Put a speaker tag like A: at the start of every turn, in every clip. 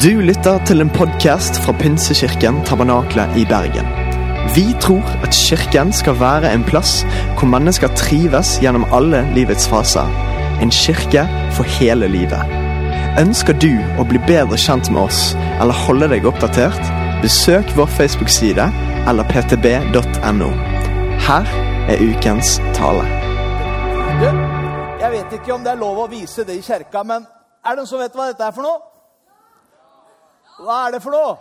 A: Du lytter til en podkast fra Pinsekirken Tabernakle i Bergen. Vi tror at kirken skal være en plass hvor mennesker trives gjennom alle livets faser. En kirke for hele livet. Ønsker du å bli bedre kjent med oss eller holde deg oppdatert? Besøk vår Facebook-side eller ptb.no. Her er ukens tale.
B: Du, jeg vet ikke om det er lov å vise det i kirka, men er det noen som vet hva dette er for noe? Hva er det for noe?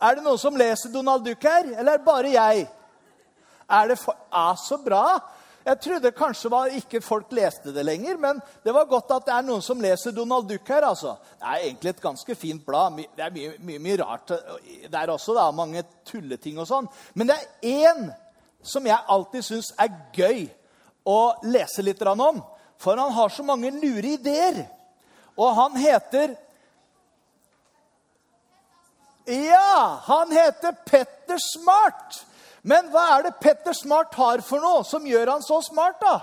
B: Er det noen som leser Donald Duck her, eller er det bare jeg? Er det for... Ah, så bra! Jeg trodde kanskje var ikke folk leste det lenger, men det var godt at det er noen som leser Donald Duck her. altså. Det er egentlig et ganske fint blad. Det er mye, mye, mye rart der også. Er mange tulleting og sånn. Men det er én som jeg alltid syns er gøy å lese litt om. For han har så mange lure ideer. Og han heter Ja, han heter Petter Smart. Men hva er det Petter Smart har for noe som gjør han så smart, da?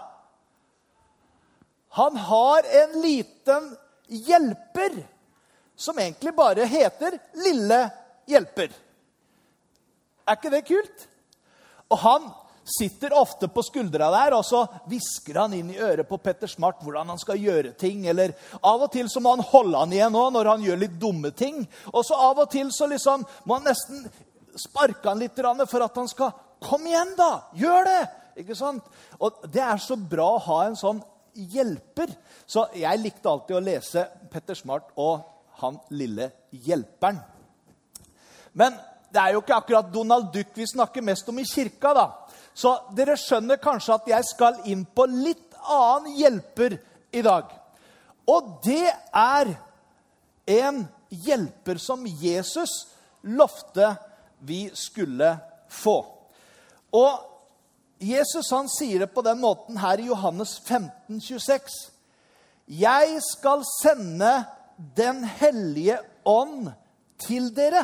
B: Han har en liten hjelper som egentlig bare heter Lille hjelper. Er ikke det kult? Og han sitter ofte på skuldra der, og så hvisker han inn i øret på Petter Smart hvordan han skal gjøre ting. Eller av og til så må han holde han igjen òg når han gjør litt dumme ting. Og så av og til så liksom må han nesten sparke han litt for at han skal Kom igjen, da! Gjør det! Ikke sant? Og Det er så bra å ha en sånn hjelper. Så jeg likte alltid å lese Petter Smart og han lille hjelperen. Men det er jo ikke akkurat Donald Duck vi snakker mest om i kirka. da. Så dere skjønner kanskje at jeg skal inn på litt annen hjelper i dag. Og det er en hjelper som Jesus lovte vi skulle få. Og Jesus han sier det på den måten her i Johannes 15, 26. Jeg skal sende Den hellige ånd til dere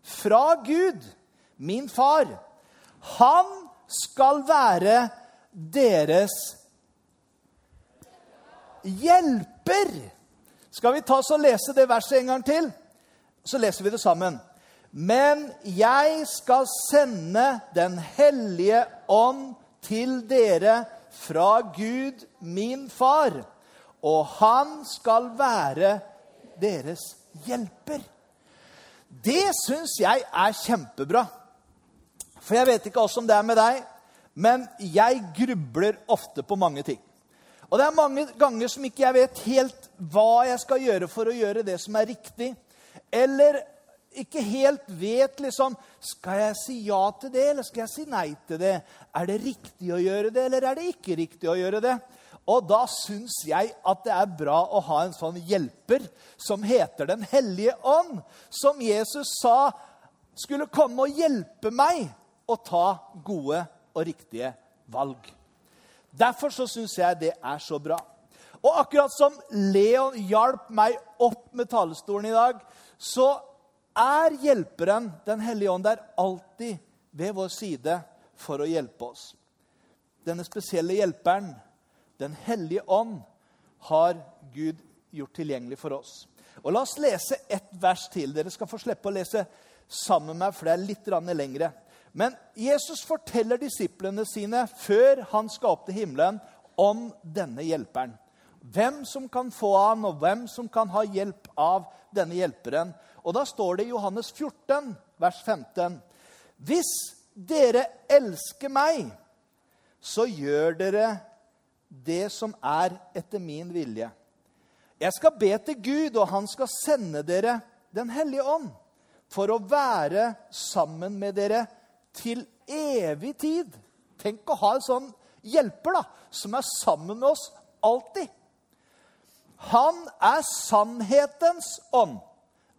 B: fra Gud, min far. Han skal være deres hjelper. Skal vi ta oss og lese det verset en gang til? Så leser vi det sammen. Men jeg skal sende Den hellige ånd til dere fra Gud, min far, og han skal være deres hjelper. Det syns jeg er kjempebra. For jeg vet ikke åssen det er med deg, men jeg grubler ofte på mange ting. Og det er mange ganger som ikke jeg vet helt hva jeg skal gjøre for å gjøre det som er riktig. Eller ikke helt vet liksom Skal jeg si ja til det, eller skal jeg si nei til det? Er det riktig å gjøre det, eller er det ikke riktig å gjøre det? Og da syns jeg at det er bra å ha en sånn hjelper som heter Den hellige ånd, som Jesus sa skulle komme og hjelpe meg å ta gode og riktige valg. Derfor så syns jeg det er så bra. Og akkurat som Leon hjalp meg opp med talestolen i dag, så er hjelperen, Den hellige ånd, der alltid ved vår side for å hjelpe oss. Denne spesielle hjelperen, Den hellige ånd, har Gud gjort tilgjengelig for oss. Og La oss lese ett vers til. Dere skal få slippe å lese sammen med meg, for det er litt lengre. Men Jesus forteller disiplene sine før han til himmelen, om denne hjelperen. Hvem som kan få han, og hvem som kan ha hjelp av denne hjelperen. Og Da står det i Johannes 14, vers 15.: Hvis dere elsker meg, så gjør dere det som er etter min vilje. Jeg skal be til Gud, og han skal sende dere Den hellige ånd for å være sammen med dere til evig tid. Tenk å ha en sånn hjelper da, som er sammen med oss alltid. Han er sannhetens ånd.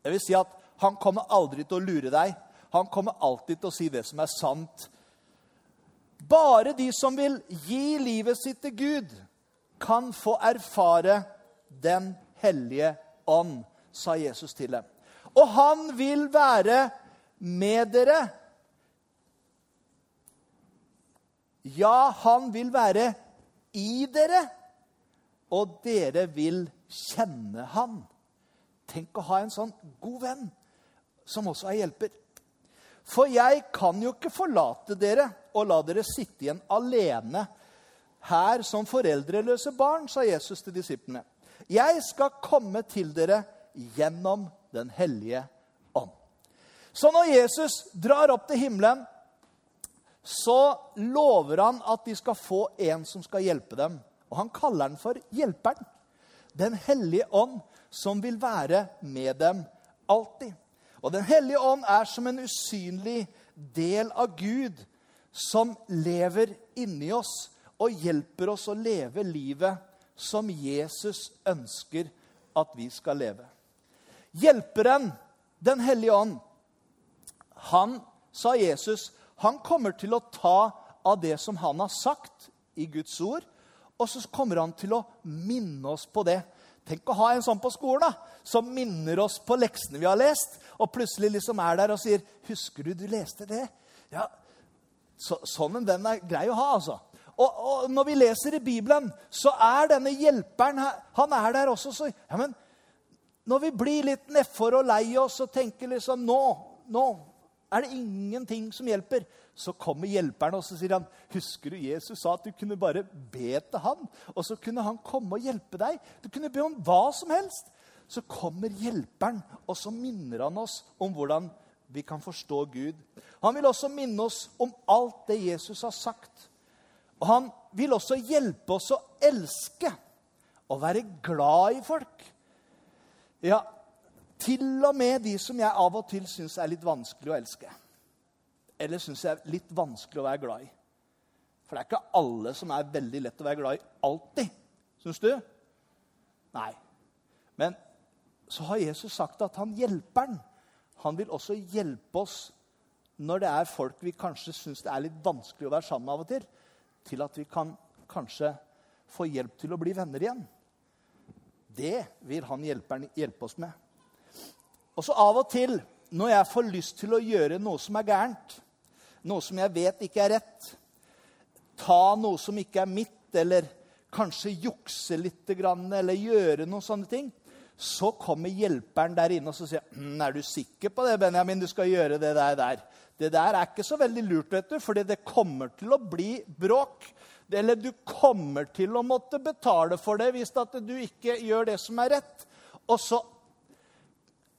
B: Det vil si at han kommer aldri til å lure deg. Han kommer alltid til å si det som er sant. Bare de som vil gi livet sitt til Gud, kan få erfare Den hellige ånd, sa Jesus til dem. Og han vil være med dere Ja, han vil være i dere, og dere vil kjenne han. Tenk å ha en sånn god venn som også er hjelper. For jeg kan jo ikke forlate dere og la dere sitte igjen alene her som foreldreløse barn, sa Jesus til disiplene. Jeg skal komme til dere gjennom Den hellige ånd. Så når Jesus drar opp til himmelen, så lover han at de skal få en som skal hjelpe dem. Og han kaller den for Hjelperen. Den hellige ånd, som vil være med dem alltid. Og Den hellige ånd er som en usynlig del av Gud som lever inni oss og hjelper oss å leve livet som Jesus ønsker at vi skal leve. Hjelperen, Den hellige ånd, han, sa Jesus, han kommer til å ta av det som han har sagt i Guds ord, og så kommer han til å minne oss på det. Tenk å ha en sånn på skolen da, som minner oss på leksene vi har lest, og plutselig liksom er der og sier 'Husker du du leste det?' Ja, så, Sånn en venn er grei å ha, altså. Og, og, når vi leser i Bibelen, så er denne hjelperen her, han er der også. Så, ja, men når vi blir litt nedfor og lei oss og tenker liksom nå, nå er det ingenting som hjelper, så kommer hjelperen og så sier han, 'Husker du Jesus sa at du kunne bare be til han?' Og så kunne han komme og hjelpe deg. Du kunne be om hva som helst. Så kommer hjelperen, og så minner han oss om hvordan vi kan forstå Gud. Han vil også minne oss om alt det Jesus har sagt. Og han vil også hjelpe oss å elske og være glad i folk. Ja, til og med de som jeg av og til syns er litt vanskelig å elske. Eller syns jeg er litt vanskelig å være glad i. For det er ikke alle som er veldig lett å være glad i alltid. Syns du? Nei. Men så har Jesus sagt at han hjelper den. Han vil også hjelpe oss når det er folk vi kanskje syns det er litt vanskelig å være sammen med av og til, til at vi kan kanskje få hjelp til å bli venner igjen. Det vil han hjelpe oss med. Og så av og til, når jeg får lyst til å gjøre noe som er gærent, noe som jeg vet ikke er rett, ta noe som ikke er mitt, eller kanskje jukse litt, eller gjøre noen sånne ting, så kommer hjelperen der inne og så sier «Hm, er du sikker på det, Benjamin, du skal gjøre det der. der. Det der er ikke så veldig lurt, vet du, fordi det kommer til å bli bråk. Eller du kommer til å måtte betale for det hvis du ikke gjør det som er rett. Og så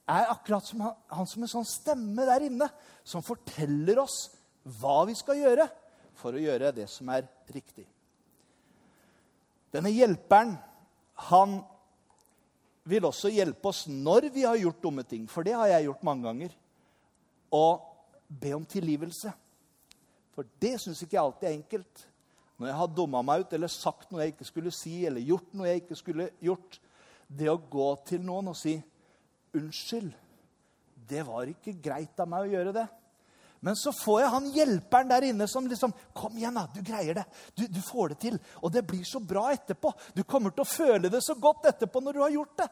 B: er akkurat som han, han som en sånn stemme der inne som forteller oss hva vi skal gjøre for å gjøre det som er riktig. Denne hjelperen, han vil også hjelpe oss når vi har gjort dumme ting. For det har jeg gjort mange ganger. Og be om tilgivelse. For det syns ikke jeg alltid er enkelt. Når jeg har dumma meg ut eller sagt noe jeg ikke skulle si, eller gjort noe jeg ikke skulle gjort. Det å gå til noen og si 'Unnskyld, det var ikke greit av meg å gjøre det.' Men så får jeg han hjelperen der inne som liksom 'Kom igjen, da. Du greier det. Du, du, får det til. Og det blir så bra etterpå. Du kommer til å føle det så godt etterpå når du har gjort det.'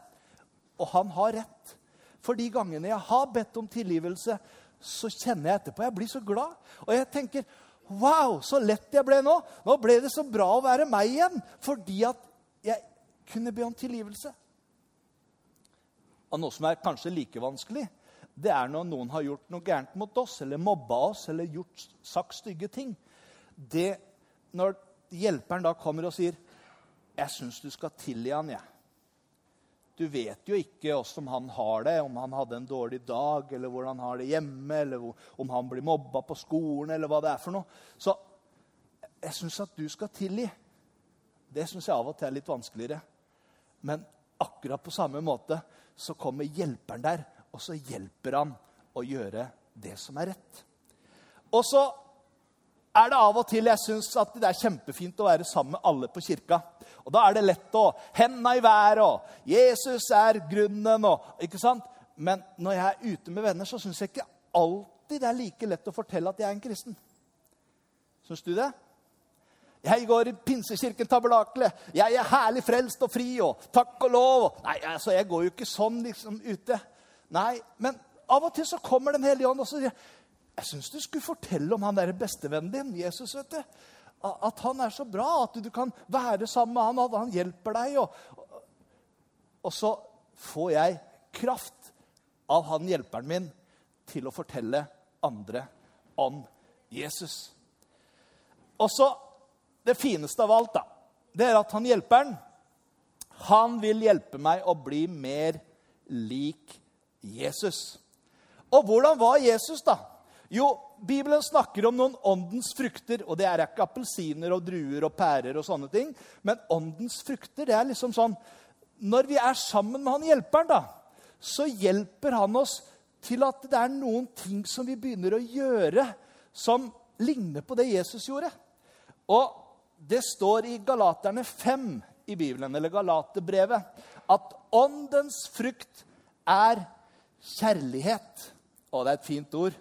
B: Og han har rett. For de gangene jeg har bedt om tilgivelse, så kjenner jeg etterpå Jeg blir så glad. Og jeg tenker Wow, så lett jeg ble nå. Nå ble det så bra å være meg igjen. Fordi at jeg kunne be om tilgivelse. Og noe som er kanskje like vanskelig, det er når noen har gjort noe gærent mot oss, eller mobba oss, eller gjort, sagt stygge ting. Det, når hjelperen da kommer og sier 'Jeg syns du skal tilgi han, jeg'. Du vet jo ikke åssen han har det, om han hadde en dårlig dag, eller hvordan han har det hjemme, eller om han blir mobba på skolen, eller hva det er for noe. Så jeg syns at du skal tilgi. Det syns jeg av og til er litt vanskeligere. Men akkurat på samme måte så kommer hjelperen der, og så hjelper han å gjøre det som er rett. Og så er det av og til jeg syns at det er kjempefint å være sammen med alle på kirka. Og da er det lett å henda i været, og Jesus er grunnen, og ikke sant? Men når jeg er ute med venner, så syns jeg ikke alltid det er like lett å fortelle at jeg er en kristen. Syns du det? Jeg går i Pinsekirken Tabernakle. Jeg er herlig frelst og fri og takk og lov. Nei, altså, jeg går jo ikke sånn liksom ute. Nei, men av og til så kommer Den hellige ånd og så sier jeg syns du skulle fortelle om han der bestevennen din, Jesus. vet du. At han er så bra, at du kan være sammen med han, at han hjelper deg. Og, og så får jeg kraft av han hjelperen min til å fortelle andre om Jesus. Og så det fineste av alt, da, det er at han hjelperen han vil hjelpe meg å bli mer lik Jesus. Og hvordan var Jesus, da? Jo, Bibelen snakker om noen åndens frukter. Og det er ikke appelsiner og druer og pærer og sånne ting. Men åndens frukter, det er liksom sånn Når vi er sammen med han hjelperen, da, så hjelper han oss til at det er noen ting som vi begynner å gjøre som ligner på det Jesus gjorde. Og det står i Galaterne 5 i Bibelen, eller Galaterbrevet, at åndens frukt er kjærlighet. Og det er et fint ord,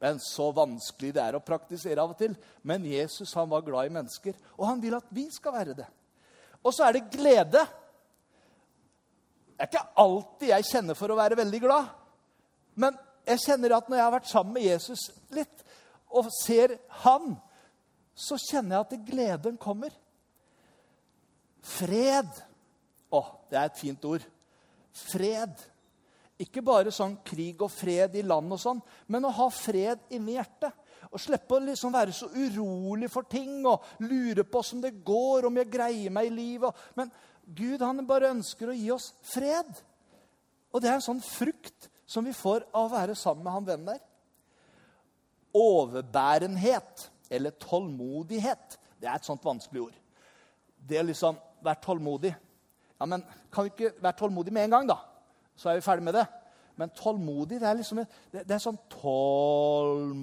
B: men så vanskelig det er å praktisere av og til. Men Jesus han var glad i mennesker, og han vil at vi skal være det. Og så er det glede. Det er ikke alltid jeg kjenner for å være veldig glad. Men jeg kjenner at når jeg har vært sammen med Jesus litt og ser han, så kjenner jeg at gleden kommer. Fred. Å, det er et fint ord. Fred. Ikke bare sånn krig og fred i land, og sånn, men å ha fred inni hjertet. Og slippe å liksom være så urolig for ting og lure på åssen det går, om jeg greier meg i livet. Men Gud han bare ønsker å gi oss fred. Og det er en sånn frukt som vi får av å være sammen med han vennen der. Overbærenhet, eller tålmodighet, det er et sånt vanskelig ord. Det er liksom Vær tålmodig. Ja, men kan vi ikke være tålmodig med en gang, da? Så er vi ferdig med det. Men tålmodig, det er liksom det, det er sånn tålmod...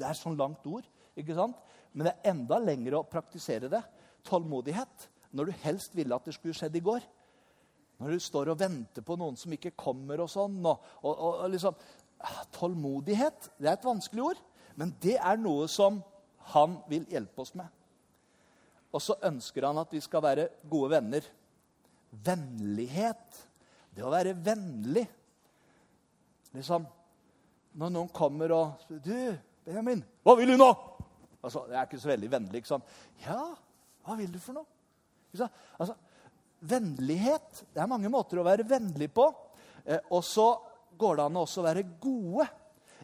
B: Det er sånn langt ord, ikke sant? Men det er enda lengre å praktisere det. Tålmodighet. Når du helst ville at det skulle skjedd i går. Når du står og venter på noen som ikke kommer og sånn. Og, og, og liksom, ah, Tålmodighet det er et vanskelig ord, men det er noe som han vil hjelpe oss med. Og så ønsker han at vi skal være gode venner. Vennlighet. Det å være vennlig. Liksom, Når noen kommer og spør 'Du, Benjamin, hva vil du nå?' Altså, Jeg er ikke så veldig vennlig. ikke? 'Ja, hva vil du for noe?' Altså, Vennlighet Det er mange måter å være vennlig på. Eh, og så går det an å også være gode.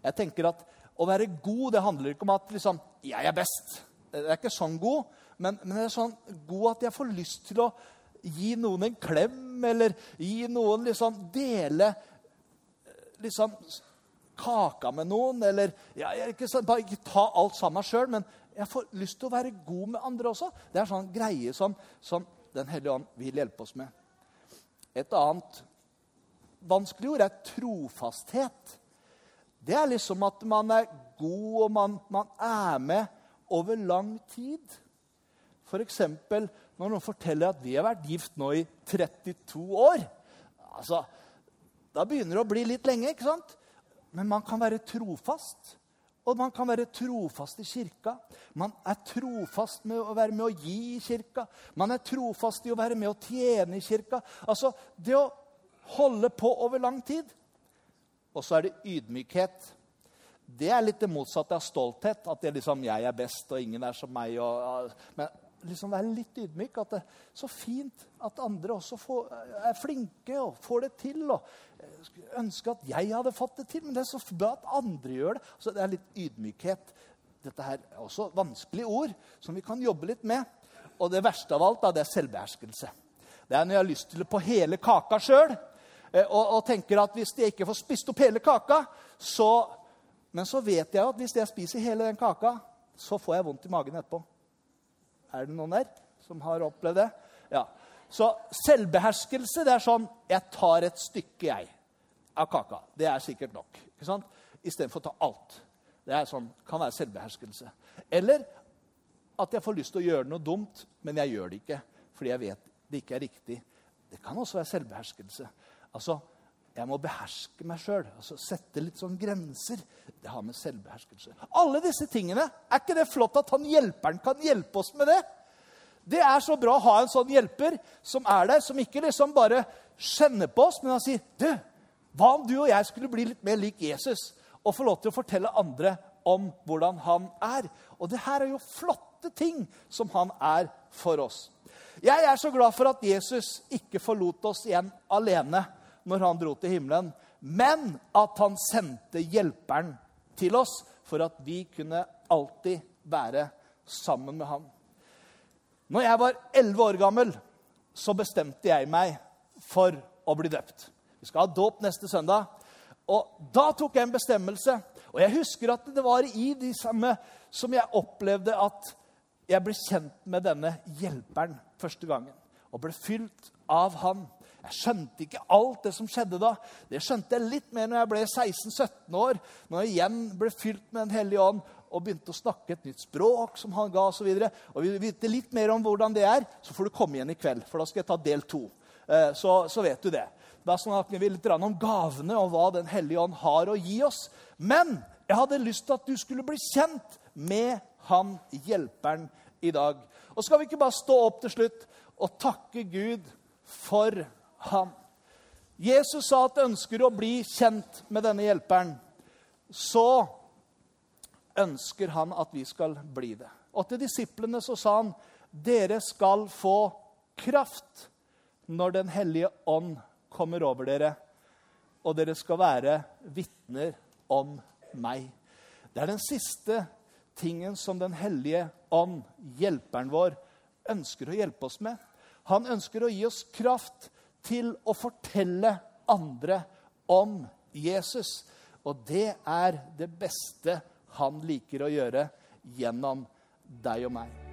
B: Jeg tenker at Å være god det handler ikke om at liksom, 'jeg er best'. Det er ikke sånn god. Men, men det er sånn god at jeg får lyst til å gi noen en klem, eller gi noen liksom dele liksom kaka med noen, eller ja, ikke, Bare ikke ta alt sammen sjøl, men jeg får lyst til å være god med andre også. Det er sånn greie som, som Den hellige ånd vil hjelpe oss med. Et annet vanskelig ord er trofasthet. Det er liksom at man er god, og man, man er med over lang tid. F.eks. når noen forteller at vi har vært gift nå i 32 år. Altså, Da begynner det å bli litt lenge, ikke sant? Men man kan være trofast. Og man kan være trofast i kirka. Man er trofast med å være med å gi i kirka. Man er trofast i å være med å tjene i kirka. Altså, det å holde på over lang tid. Og så er det ydmykhet. Det er litt det motsatte av stolthet. At det liksom, jeg er best, og ingen er som meg. Og, men liksom være litt ydmyk. At det er så fint at andre også får, er flinke og får det til. og ønsker at jeg hadde fått det til, men det er så bra at andre gjør det. Så det er litt ydmykhet. Dette her er også vanskelige ord som vi kan jobbe litt med. Og det verste av alt da, det er selvbeherskelse. Det er når jeg har lyst til det på hele kaka sjøl. Eh, og, og, tenker at hvis jeg ikke får spist opp hele kaka, så Men så vet jeg at hvis jeg spiser hele den kaka, så får jeg vondt i magen etterpå. Er det noen der som har opplevd det? Ja. Så selvbeherskelse det er sånn Jeg tar et stykke, jeg, av kaka. Det er sikkert nok. ikke sant? Istedenfor å ta alt. Det er sånn, kan være selvbeherskelse. Eller at jeg får lyst til å gjøre noe dumt, men jeg gjør det ikke fordi jeg vet det ikke er riktig. Det kan også være selvbeherskelse. Altså, Jeg må beherske meg sjøl. Altså, sette litt sånn grenser. Det har med selvbeherskelse Alle disse tingene, Er ikke det flott at han hjelperen kan hjelpe oss med det? Det er så bra å ha en sånn hjelper som er der, som ikke liksom bare skjenner på oss, men han sier du, hva om du og jeg skulle bli litt mer lik Jesus og få lov til å fortelle andre om hvordan han er? Og det her er jo flotte ting som han er for oss. Jeg er så glad for at Jesus ikke forlot oss igjen alene når han dro til himmelen, men at han sendte hjelperen til oss for at vi kunne alltid være sammen med ham. Når jeg var elleve år gammel, så bestemte jeg meg for å bli døpt. Vi skal ha dåp neste søndag. Og da tok jeg en bestemmelse. Og jeg husker at det var i de samme som jeg opplevde at jeg ble kjent med denne hjelperen første gangen. Og ble fylt av han. Jeg skjønte ikke alt det som skjedde da. Det skjønte jeg litt mer når jeg ble 16-17 år, når jeg igjen ble fylt med Den hellige ånd og begynte å snakke et nytt språk som han ga osv. Vil du vite litt mer om hvordan det er, så får du komme igjen i kveld. For da skal jeg ta del to. Eh, så, så vet du det. Da snakker vi litt om gavene og hva Den hellige ånd har å gi oss. Men jeg hadde lyst til at du skulle bli kjent med han hjelperen i dag. Og skal vi ikke bare stå opp til slutt og takke Gud for han? Jesus sa at ønsker å bli kjent med denne hjelperen, så ønsker han at vi skal bli det. Og til disiplene så sa han, dere skal få kraft når Den hellige ånd kommer over dere, og dere skal være vitner om meg. Det er den siste tingen som Den hellige ånd, hjelperen vår, ønsker å hjelpe oss med. Han ønsker å gi oss kraft til å fortelle andre om Jesus. Og det er det beste han liker å gjøre gjennom deg og meg.